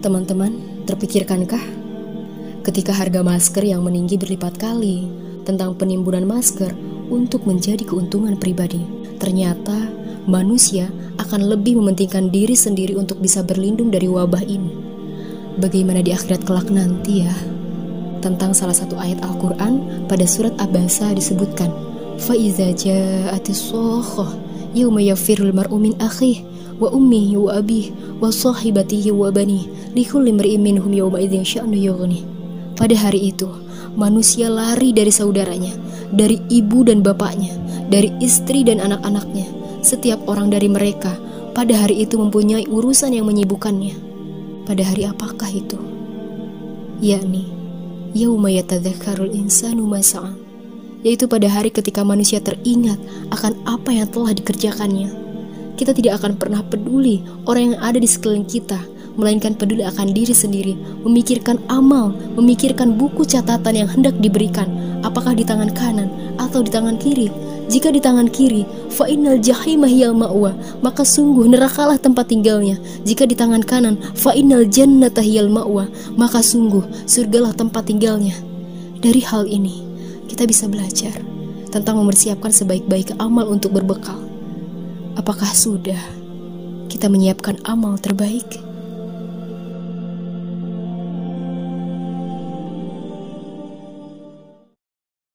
Teman-teman, terpikirkankah ketika harga masker yang meninggi berlipat kali tentang penimbunan masker untuk menjadi keuntungan pribadi? Ternyata manusia akan lebih mementingkan diri sendiri untuk bisa berlindung dari wabah ini. Bagaimana di akhirat kelak nanti ya? Tentang salah satu ayat Al-Quran pada surat Abasa disebutkan, فَإِذَا جَاءَتِ الصَّاخَةُ يَوْمَ يَفِرُّ الْمَرْءُ مِنْ أَخِيهِ وَأُمِّهِ وَأَبِيهِ وَصَاحِبَتِهِ وَبَنِيهِ لِكُلِّ امْرِئٍ مِّنْهُمْ يَوْمَئِذٍ شَأْنٌ يُغْنِيهِ Pada hari itu, manusia lari dari saudaranya, dari ibu dan bapaknya, dari istri dan anak-anaknya. Setiap orang dari mereka pada hari itu mempunyai urusan yang menyibukkannya. Pada hari apakah itu? Yakni, yauma yatadzakkarul insanu masa'a yaitu pada hari ketika manusia teringat akan apa yang telah dikerjakannya. Kita tidak akan pernah peduli orang yang ada di sekeliling kita, melainkan peduli akan diri sendiri, memikirkan amal, memikirkan buku catatan yang hendak diberikan, apakah di tangan kanan atau di tangan kiri. Jika di tangan kiri, fa innal jahimah hiyal ma'wa, maka sungguh nerakalah tempat tinggalnya. Jika di tangan kanan, fa innal jannata hiyal ma'wa, maka sungguh surgalah tempat tinggalnya. Dari hal ini, kita bisa belajar tentang mempersiapkan sebaik-baik amal untuk berbekal. Apakah sudah kita menyiapkan amal terbaik?